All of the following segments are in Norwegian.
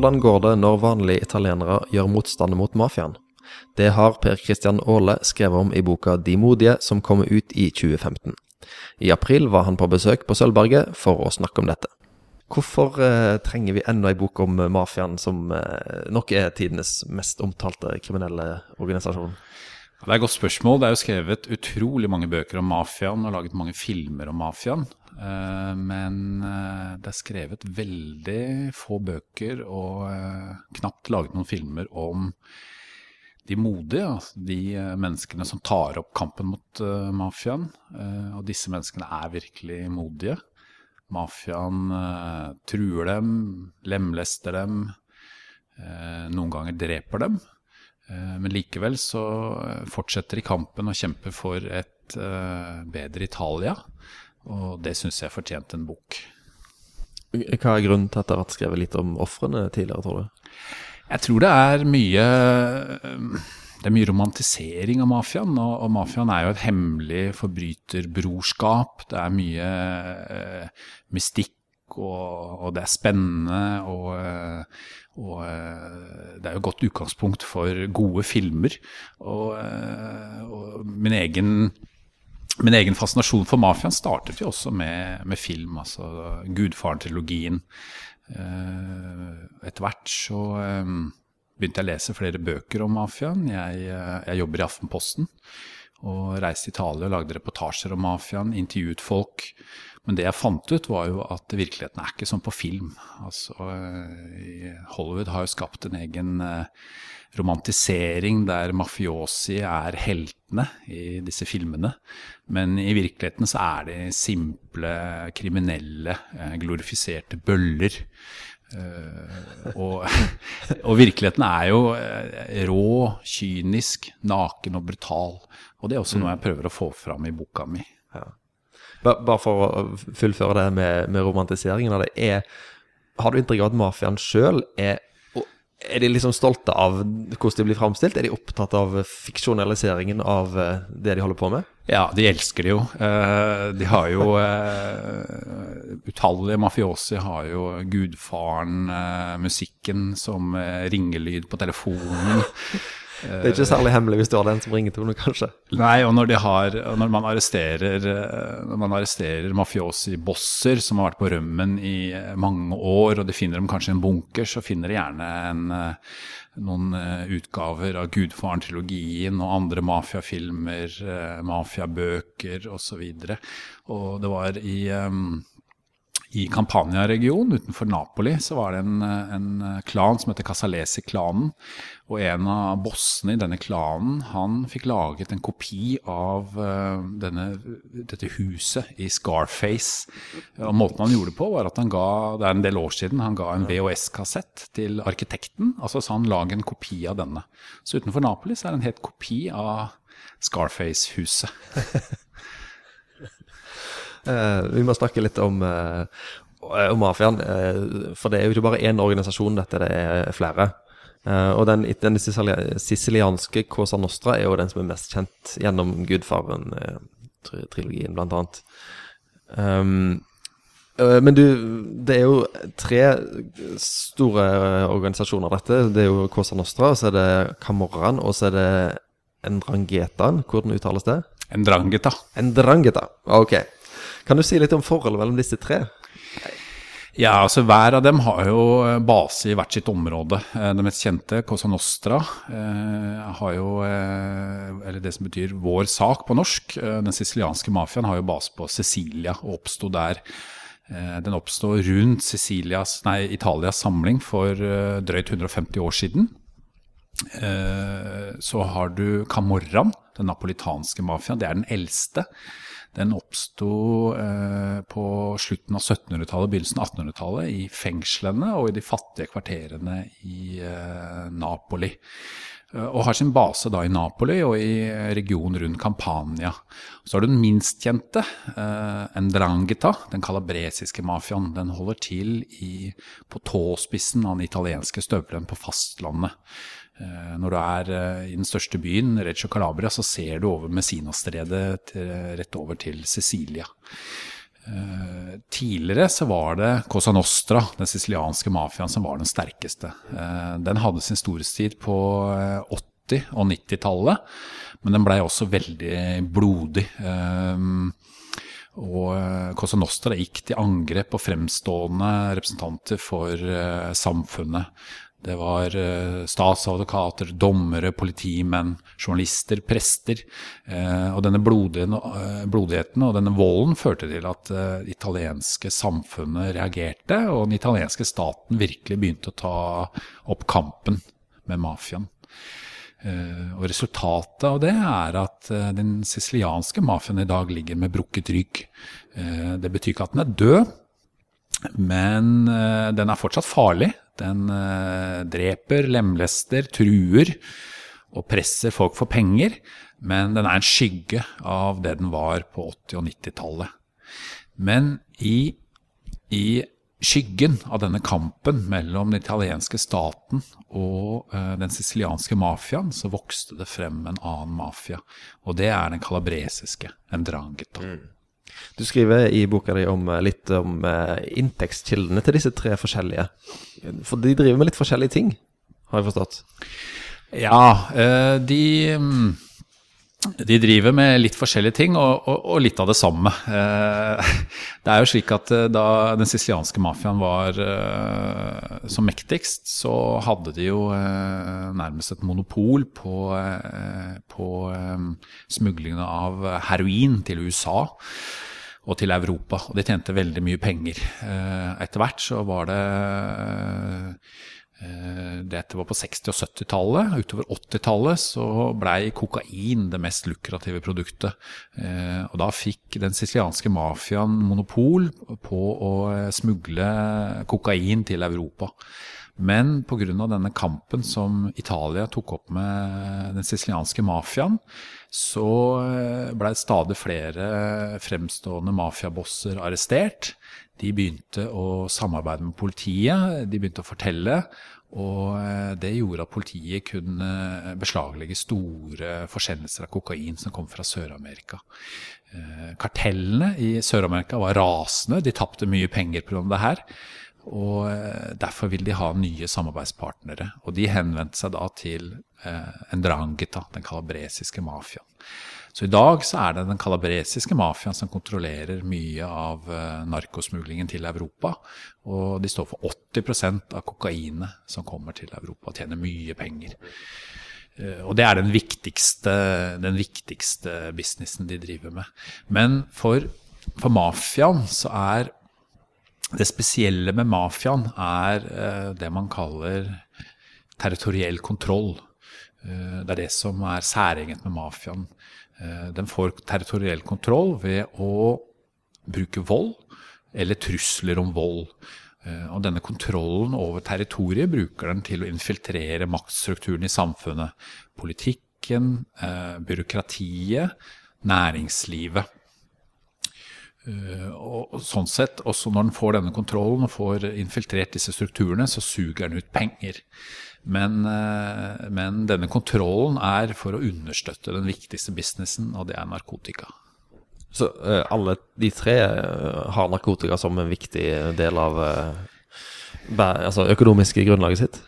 Hvordan går det når vanlige italienere gjør motstand mot mafiaen? Det har Per Christian Aale skrevet om i boka De modige, som kommer ut i 2015. I april var han på besøk på Sølvberget for å snakke om dette. Hvorfor eh, trenger vi enda ei bok om mafiaen, som eh, nok er tidenes mest omtalte kriminelle organisasjon? Det er et godt spørsmål. Det er jo skrevet utrolig mange bøker om mafiaen og laget mange filmer om mafiaen. Eh, men eh, det er skrevet veldig få bøker og eh, knapt laget noen filmer om de modige, altså de menneskene som tar opp kampen mot mafiaen. Og disse menneskene er virkelig modige. Mafiaen truer dem, lemlester dem, noen ganger dreper dem. Men likevel så fortsetter de kampen og kjemper for et bedre Italia. Og det syns jeg fortjente en bok. Hva er grunnen til at det har skrevet litt om ofrene tidligere, tror du? Jeg tror det er mye det er mye romantisering av mafiaen. Og, og mafiaen er jo et hemmelig forbryterbrorskap. Det er mye eh, mystikk, og, og, det er spennende. Og, og eh, det er jo et godt utgangspunkt for gode filmer. Og min, egen, min egen fascinasjon for mafiaen startet jo også med, med film, altså Gudfaren-trilogien. Eh, etter hvert så begynte jeg å lese flere bøker om mafiaen. Jeg, jeg jobber i Aftenposten og reiste til Italia og lagde reportasjer om mafiaen, intervjuet folk. Men det jeg fant ut, var jo at virkeligheten er ikke som på film. Altså, Hollywood har jo skapt en egen eh, romantisering der mafiosi er heltene i disse filmene. Men i virkeligheten så er de simple, kriminelle, eh, glorifiserte bøller. Og, og, virkeligheten er jo rå, kynisk, naken og brutal. Og det er også noe jeg prøver å få fram i boka mi. Ja. Bare for å fullføre det med, med romantiseringen av det. Er, har du inntrykk av at mafiaen sjøl er er de liksom stolte av hvordan de blir framstilt? Er de opptatt av fiksjonaliseringen av eh, det de holder på med? Ja, de elsker det jo. Eh, de har jo eh, Utallige mafiosi har jo Gudfaren-musikken som ringelyd på telefonen. Det er ikke særlig hemmelig hvis du har den som ringetone, kanskje? Nei, og når, har, når man arresterer, eh, når man arresterer mafiosi-bosser som har vært på rømmen i eh, mange år, og de finner dem kanskje i en bunker, så finner de gjerne en, eh, noen utgaver av Gudfaren-trilogien og andre mafiafilmer, mafiabøker osv. Og, så og det var i i Campania-regionen utenfor Napoli så var det en, en klan som heter Casalesi-klanen. Og en av bossene i denne klanen han fikk laget en kopi av uh, denne, dette huset i Scarface. Og Måten han gjorde det på, var at han ga det er en del år siden, han ga en VHS-kassett til arkitekten. altså Så han lag en kopi av denne. Så utenfor Napoli så er det en helt kopi av Scarface-huset. Eh, vi må snakke litt om, eh, om mafiaen. Eh, for det er jo ikke bare én organisasjon, dette det er flere. og den, den sicilianske Cosa Nostra er jo den som er mest kjent gjennom Gudfaren-trilogien, blant annet. Um, men du, det er jo tre store organisasjoner, dette. Det er jo Cosa Nostra, og så er det Camorran, og så er det Endrangetaen. Hvordan uttales det? Endrangeta. Endrangeta, ok. Kan du si litt om forholdet mellom disse tre? Ja, altså Hver av dem har jo base i hvert sitt område. Eh, det mest kjente, Cosa Nostra, eh, har jo eh, Eller det som betyr 'vår sak' på norsk. Den sicilianske mafiaen har jo base på Sicilia og oppsto der. Den oppsto rundt Sicilias, nei, Italias samling for drøyt 150 år siden. Så har du Camorran, den napolitanske mafiaen. Det er den eldste. Den oppsto eh, på slutten av 1700-tallet, begynnelsen av 1800-tallet, i fengslene og i de fattige kvarterene i eh, Napoli. Eh, og har sin base da i Napoli og i regionen rundt Campania. Så har du den minst kjente, eh, Ndrangheta, den kalabresiske mafiaen. Den holder til i, på tåspissen av den italienske støvelen på fastlandet. Eh, når du er eh, i den største byen, Reggio Calabria, så ser du over Messinastredet rett over til Sicilia. Eh, tidligere så var det Cosa Nostra, den sicilianske mafiaen, som var den sterkeste. Den hadde sin storhetstid på 80- og 90-tallet, men den blei også veldig blodig. Og Cosa Nostra gikk til angrep på fremstående representanter for samfunnet. Det var uh, statsadvokater, dommere, politimenn, journalister, prester. Uh, og denne blodigheten, blodigheten, og denne volden førte til at det italienske samfunnet reagerte, og den italienske staten virkelig begynte å ta opp kampen med mafiaen. og resultatet av det er at den sicilianske mafiaen i dag ligger med brukket rygg. det betyr ikke at den er død, men den er fortsatt farlig. Den eh, dreper, lemlester, truer og presser folk for penger, men den er en skygge av det den var på 80- og 90-tallet. Men i, i, skyggen av denne kampen mellom den italienske staten og uh, den sicilianske mafiaen, så vokste det frem en annen mafia. Og det er den kalabresiske, en drangheta. Mm. Du skriver i boka di om, eh, litt om uh, inntektskildene til disse tre forskjellige. For de driver med litt forskjellige ting, har jeg forstått? Ja, uh, de um, de driver med litt forskjellige ting, og, og, og litt av det samme. Eh, det er jo slik at da den sicilianske mafiaen var eh, som mektigst, så hadde de jo eh, nærmest et monopol på, på smuglingen av heroin til USA og til Europa. Og de tjente veldig mye penger. Eh, etter hvert så var det eh, Dette var på 60- og 70-tallet. Utover 80-tallet så blei kokain det mest lukrative produktet. Eh, og da fikk den sicilianske mafiaen monopol på å smugle kokain til Europa. Men pga. denne kampen som Italia tok opp med den sicilianske mafiaen, så eh, blei stadig flere fremstående mafiabosser arrestert. De begynte å samarbeide med politiet, de begynte å fortelle. Og eh, det gjorde at politiet kunne beslaglegge store forsendelser av kokain som kom fra Sør-Amerika. Eh, kartellene i Sør-Amerika var rasende, de tapte mye penger pga. det her. Og eh, derfor vil de ha nye samarbeidspartnere. Og de henvendte seg da til eh, Ndrangheta, den kalabresiske mafiaen. Så i dag så er det den kalabresiske mafiaen som kontrollerer mye av eh, narkosmuglingen til Europa. Og de står for 80% av kokainet som kommer til Europa, og tjener mye penger. Eh, og det er den viktigste, den viktigste businessen de driver med. Men for, for mafiaen så er det spesielle med mafiaen er eh, det man kaller territoriell kontroll. Eh, det er det som er særegent med mafiaen. Eh, den får territoriell kontroll ved å bruke vold eller trusler om vold. Og denne kontrollen over territoriet bruker den til å infiltrere maktstrukturen i samfunnet. Politikken, byråkratiet, næringslivet. Eh, og sånn sett, også når den får denne kontrollen og får infiltrert disse strukturene, så suger den ut penger. Men, eh, men, denne kontrollen er for å understøtte den viktigste businessen, og det er narkotika. Så uh, alle de tre har narkotika som en viktig del av altså økonomiske grunnlaget sitt?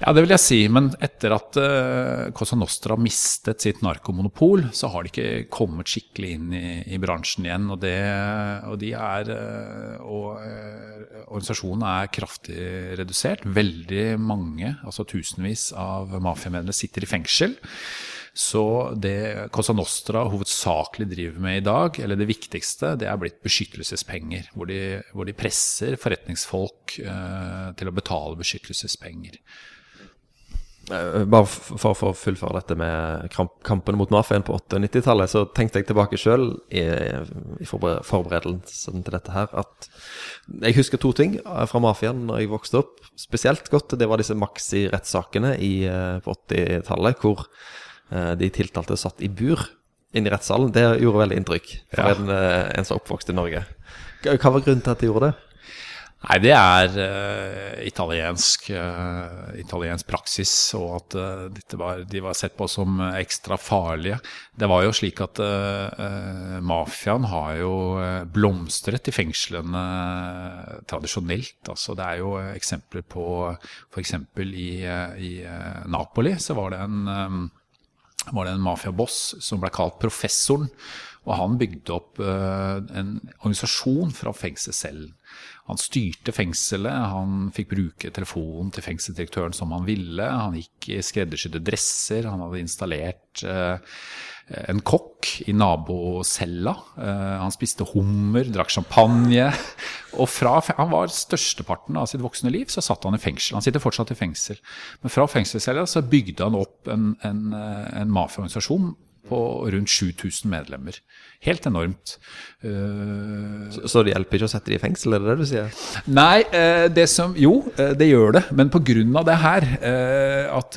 Ja, det vil jeg si. Men etter at uh, Cosa Nostra mistet sitt narkomonopol, så har de ikke kommet skikkelig inn i, i bransjen igjen. Og, det, og de er uh, Og uh, organisasjonen er kraftig redusert. Veldig mange, altså tusenvis av mafiamedlemmer sitter i fengsel. Så det Cosa Nostra hovedsakelig driver med i dag, eller det viktigste, det er blitt beskyttelsespenger. Hvor de, hvor de presser forretningsfolk eh, til å betale beskyttelsespenger. Eh, bare for, å fullføre dette med kampen mot mafiaen på 80- og 90-tallet, så tenkte jeg tilbake sjøl i, i forberedelsen til dette her, at jeg husker to ting fra mafiaen når jeg vokste opp. Spesielt godt, det var disse maxi-rettssakene eh, på 80-tallet, hvor Eh, de tiltalte satt i bur inne i rettssalen. Det gjorde veldig inntrykk for ja. en, eh, en som er oppvokst i Norge. Hva var grunnen til at de gjorde det? Nei, det er uh, italiensk, uh, italiensk, praksis, og at uh, var, de var sett på som ekstra farlige. Det var jo slik at mafiaen har jo blomstret i fengslene tradisjonelt. Altså, det er jo eksempler på f.eks. I, i Napoli så var det en, um, var det en mafiaboss som ble kalt Professoren. Og han bygde opp en organisasjon fra fengselscellen. Han styrte fengselet, han fikk bruke telefonen til fengselsdirektøren som han ville. Han gikk i skreddersydde dresser, han hadde installert eh, en kokk i nabocella. Eh, han spiste hummer, drakk champagne. Og fra, han var størsteparten av sitt voksne liv så satt han i fengsel. Han sitter fortsatt i fengsel. Men fra fengselscella bygde han opp en, en, en mafiaorganisasjon på rundt 7000 medlemmer. Helt enormt. Uh, så, så, det hjelper ikke å sette dem i fengsel, er det det du sier? Nei, uh, det som Jo, uh, det gjør det. Men pga. det her, at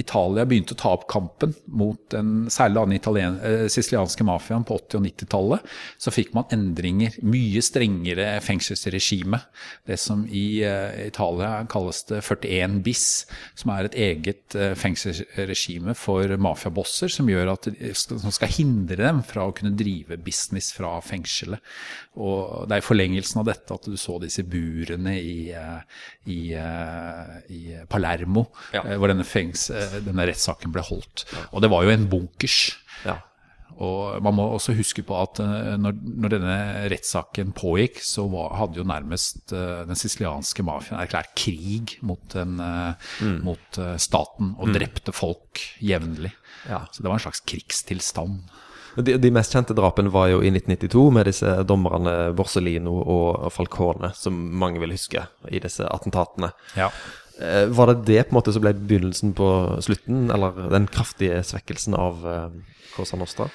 Italia begynte å ta opp kampen mot den særlig den sicilianske mafiaen på 80- og 90-tallet, så fikk man endringer. Mye strengere fengselsregime. Det som i Italia kalles det 41 bis, som er et eget fengselsregime for mafiabosser, som gjør at som skal hindre dem fra å kunne drive business fra fengselet. Og det er i forlengelsen av dette at du så disse burene i, eh, i, eh, i Palermo, ja. Eh, hvor denne, denne rettssaken ble holdt. Og det var jo en bunkers. Ja. Og man må også huske på at når, når denne rettssaken pågikk, så var, hadde jo nærmest den sicilianske mafiaen erklært krig mot, den, mm. mot staten og mm. drepte folk jevnlig. Ja. Så det var en slags krigstilstand. De, de, mest kjente drapene var jo i 1992 med disse dommerne Borsellino og Falcone, som mange vil huske i disse attentatene. Ja. Eh, var det det på en måte som ble begynnelsen på slutten, eller den kraftige svekkelsen av eh, Cosa Nostra?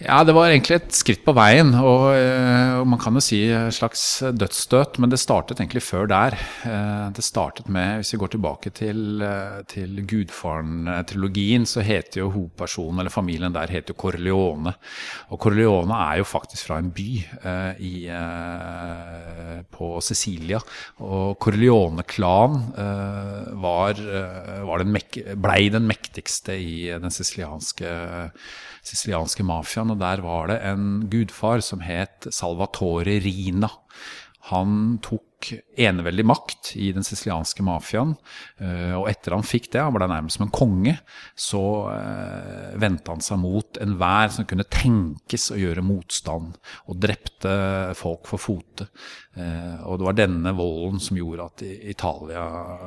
Ja, det var egentlig et skritt på veien, og, eh, og, man kan jo si et slags dødsstøt, men det startet egentlig før der. Eh, det startet med, hvis vi går tilbake til, eh, til Gudfaren-trilogien, så heter jo hovedpersonen, eller familien der, heter jo Corleone. Og Corleone er jo faktisk fra en by i, på Sicilia. Og Corleone-klanen var, var blei den mektigste i den sicilianske sicilianske mafiaen. Og der var det en gudfar som het Salvatore Rina. Han tok eneveldig makt i den sicilianske mafiaen. Eh, og etter han fikk det, han ble nærmest som en konge, så uh, vendte han seg mot enhver som kunne tenkes å gjøre motstand, og drepte folk for fote. Uh, og det var denne volden som gjorde at Italia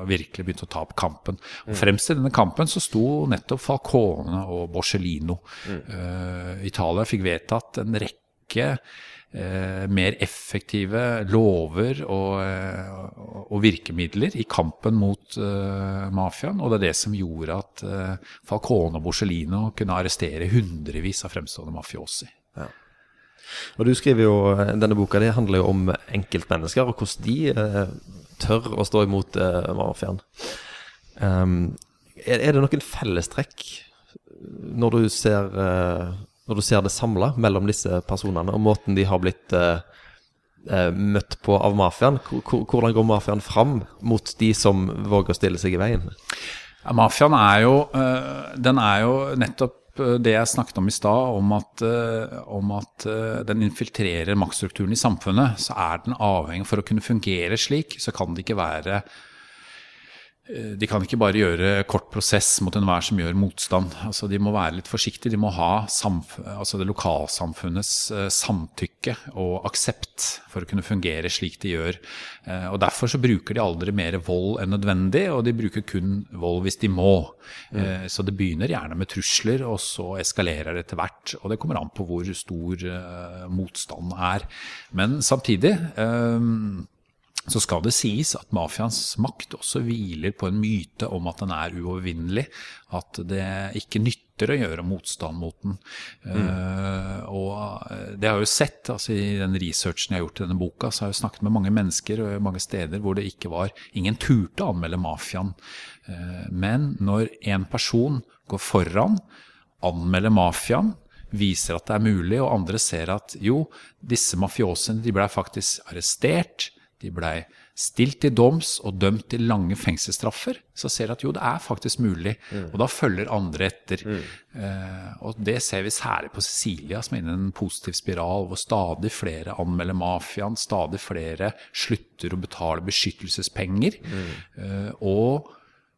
virkelig begynte å ta opp kampen. Og mm. fremst i denne kampen så sto nettopp Falcone og Borsellino. Mm. Italia fikk vedtatt en rekke eh, mer effektive lover og, eh, og, virkemidler i kampen mot eh, mafiaen. Og det er det som gjorde at eh, Falcone og Borsellino kunne arrestere hundrevis av fremstående mafiosi. Ja. Og du skriver jo, eh, Denne boka det handler jo om enkeltmennesker, og hvordan de eh, tør å stå imot mafiaen. Um, er, er, det noen fellestrekk når du ser når du ser det samla mellom disse personene, og måten de har blitt eh, eh møtt på av mafiaen. Hvordan går mafiaen fram mot de som våger å stille seg i veien? Ja, mafiaen er jo, uh, den er jo nettopp eh, det jeg snakket om i stad, om om at den infiltrerer maktstrukturen i samfunnet, så er den avhengig For å kunne fungere slik, så kan det ikke være Eh, de kan ikke bare gjøre kort prosess mot enhver som gjør motstand. Altså, de må være litt forsiktige. De må ha altså det lokalsamfunnets eh, samtykke og aksept for å kunne fungere slik de gjør. Eh, og Derfor så bruker de aldri mer vold enn nødvendig, og de bruker kun vold hvis de må. Mm. Uh, så det begynner gjerne med trusler, og så eskalerer det etter hvert. Og det kommer an på hvor stor motstanden er. Men samtidig så skal det sies at mafiaens makt også hviler på en myte om at den er uovervinnelig. At det ikke nytter å gjøre motstand mot den. Mm. Uh, og eh, det har jeg jo sett altså i den researchen jeg har gjort i denne boka, så har jeg snakket med mange mennesker og mange steder hvor det ikke var Ingen turte å anmelde mafiaen. Uh, men når en person går foran, anmelder mafiaen, viser at det er mulig, og andre ser at jo, disse mafiosene de ble faktisk arrestert de blei stilt til doms og dømt til lange fengselsstraffer, så ser de at jo, det er faktisk mulig. Og da følger andre etter. Eh, og det ser vi særlig på Sicilia, som er inne i en positiv spiral, hvor stadig flere anmelder mafiaen, stadig flere slutter å betale beskyttelsespenger. Eh, og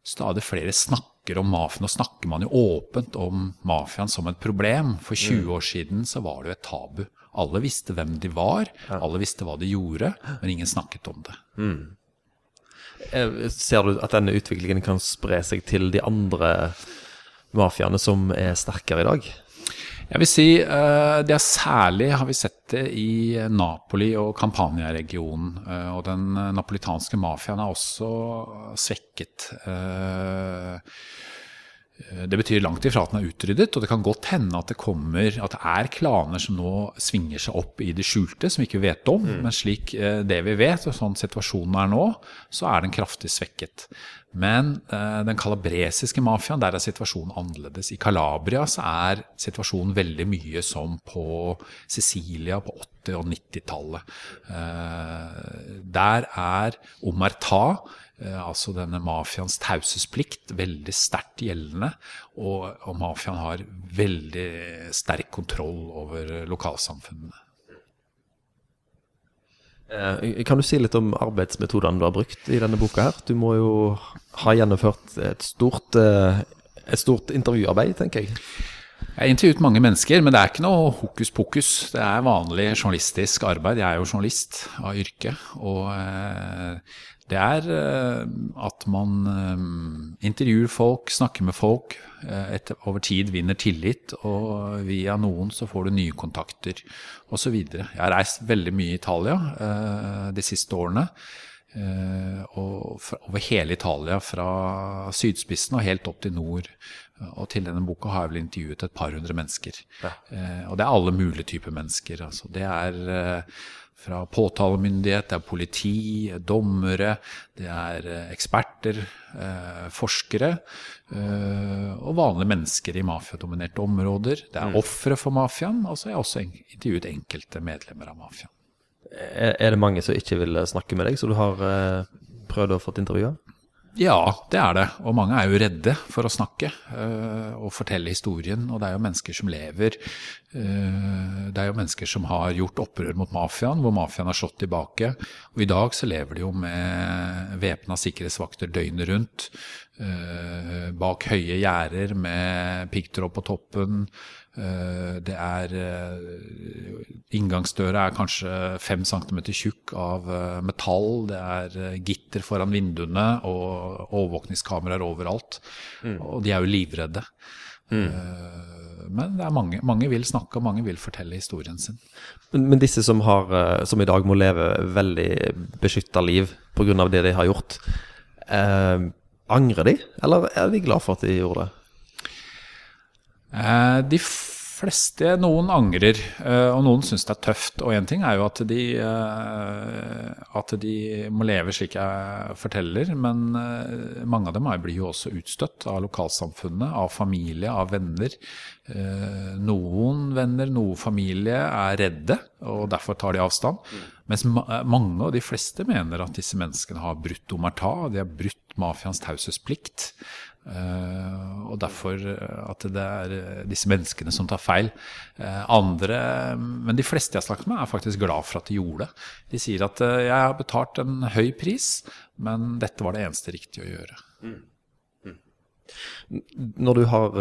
stadig flere snakker om mafiaen. Nå snakker man jo åpent om mafiaen som et problem. For 20 år siden så var det jo et tabu. Alle visste hvem de var, alle visste hva de gjorde, men ingen snakket om det. Mm. Ser du at denne utviklingen kan spre seg til de andre mafiaene som er sterkere i dag? Jeg vil si eh, det er særlig har vi sett det i Napoli og Campania-regionen. eh, Og den eh, napolitanske mafiaen er også svekket. Eh, Det betyr langt ifra at den er utryddet, og det kan godt hende at det kommer at det er klaner som nå svinger seg opp i det skjulte, som vi ikke vet om. Men slik eh, det vi vet, og sånn situasjonen er nå, så er den kraftig svekket. Men eh, den kalabresiske mafiaen, der er situasjonen annerledes. I Calabria så er situasjonen veldig mye som på Sicilia på 80- og 90-tallet. Eh, der er omerta, altså denne mafiaens taushetsplikt, veldig sterkt gjeldende. Og, og mafiaen har veldig sterk kontroll over lokalsamfunnene. Eh, Kan du si litt om arbeidsmetodene du har brukt i denne boka her? Du må jo ha gjennomført et stort, eh, et stort intervjuarbeid, tenker jeg. Jeg har intervjuet mange mennesker, men det er ikke noe hokus pokus. Det er vanlig journalistisk arbeid. Jeg er jo journalist av yrke. Og eh, det er eh, at man eh, intervjuer folk, snakker med folk, eh, etter, over tid vinner tillit, og via noen så får du nye kontakter osv. Jeg har reist veldig mye i Italia de siste årene. Og over hele Italia, fra sydspissen og helt opp til nord. Og til denne boka har jeg vel intervjuet et par hundre mennesker. Ja. og det er alle mulige typer mennesker. Altså. Det er fra påtalemyndighet, det er politi, dommere, det er eh, eksperter, eh, forskere eh, og vanlige mennesker i mafiadominerte områder. Det er ofre for mafiaen, og så har jeg også intervjuet enkelte medlemmer av mafiaen. Er det mange som ikke vil snakke med deg, så du har prøvd å få intervjue? Ja, det er det. Og mange er jo redde for å snakke og fortelle historien. Og det er jo mennesker som lever Det er jo mennesker som har gjort opprør mot mafiaen, hvor mafiaen har slått tilbake. Og i dag så lever de jo med væpna sikkerhetsvakter døgnet rundt. øh, bak høye gjerder med piggtråd på toppen. Øh, det er Inngangsdøra er kanskje fem centimeter tjukk av metall. Det er gitter foran vinduene og overvåkningskameraer overalt. Og de er jo livredde. Eh, Men det er mange, mange vil snakke, og mange vil fortelle historien sin. Men, men disse som, har, eh, som i dag må leve veldig beskytta liv pga. det de har gjort, eh, angrer de, eller er de glad for at de gjorde det? Eh, De fleste, noen angrer, eh, og noen syns det er tøft. Og én ting er jo at de, eh, at de må leve slik jeg forteller, men eh, mange av dem blir jo også utstøtt av lokalsamfunnet, av familie, av venner. Noen venner, noen familie er redde, og derfor tar de avstand. Mens mange og de fleste mener at disse menneskene har brutt omerta, de har brutt mafiaens taushetsplikt. Eh, og derfor eh, at det er eh, disse menneskene som tar feil. Andre, men de fleste jeg har snakket med, er faktisk glad for at de gjorde det. De sier at jeg har betalt en høy pris, men dette var det eneste riktige å gjøre. Når du har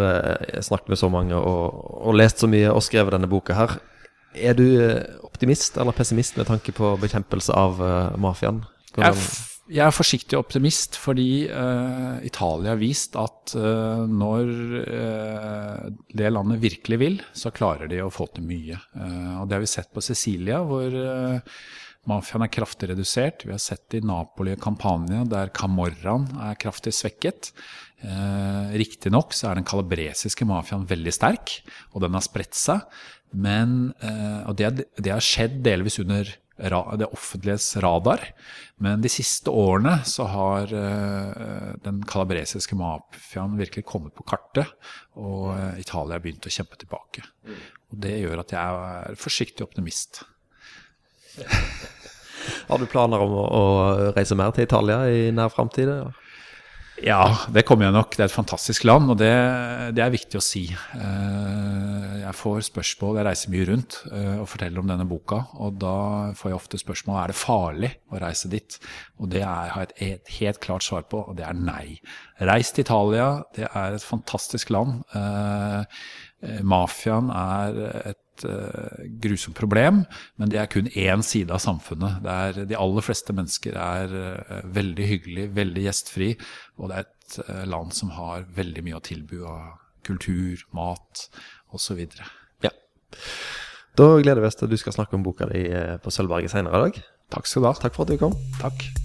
snakket med så mange og, og lest så mye og skrevet denne boka her, er du optimist eller pessimist med tanke på bekjempelse av mafiaen? Jeg jeg er forsiktig optimist fordi uh, Italia har vist at uh, når uh, det landet virkelig vil, så klarer de å få til mye. Og det har vi sett på Sicilia, hvor mafiaen er kraftig redusert. Vi har sett det i Napoli og Campania, der Camorraen er kraftig svekket. Eh, Riktignok så er den kalabresiske mafiaen veldig sterk, og den har spredt seg. Men, og det, det har skjedd delvis under det offentliges radar. Men de siste årene så har eh, den kalabresiske mafiaen virkelig kommet på kartet, og eh, Italia har begynt å kjempe tilbake. Og det gjør at jeg er forsiktig optimist. Har du planer om å, å reise mer til Italia i nær framtid? Ja, det kommer jeg nok. Det er et fantastisk land, og det, det er viktig å si. Eh, jeg får spørsmål, jeg reiser mye rundt eh, og forteller om denne boka. Og da får jeg ofte spørsmål er det farlig å reise dit. Og det er, har jeg et helt klart svar på, og det er nei. Reis til Italia, det er et fantastisk land. Eh, mafiaen er et grusomt problem, men det er kun én side av samfunnet. Er, de aller fleste mennesker er veldig hyggelige, veldig gjestfri, og det er et land som har veldig mye å tilby av kultur, mat osv. Ja. Da gleder vi oss til at du skal snakke om boka di på Sølvberget senere i dag. Takk skal du ha. Takk for at du kom. Takk.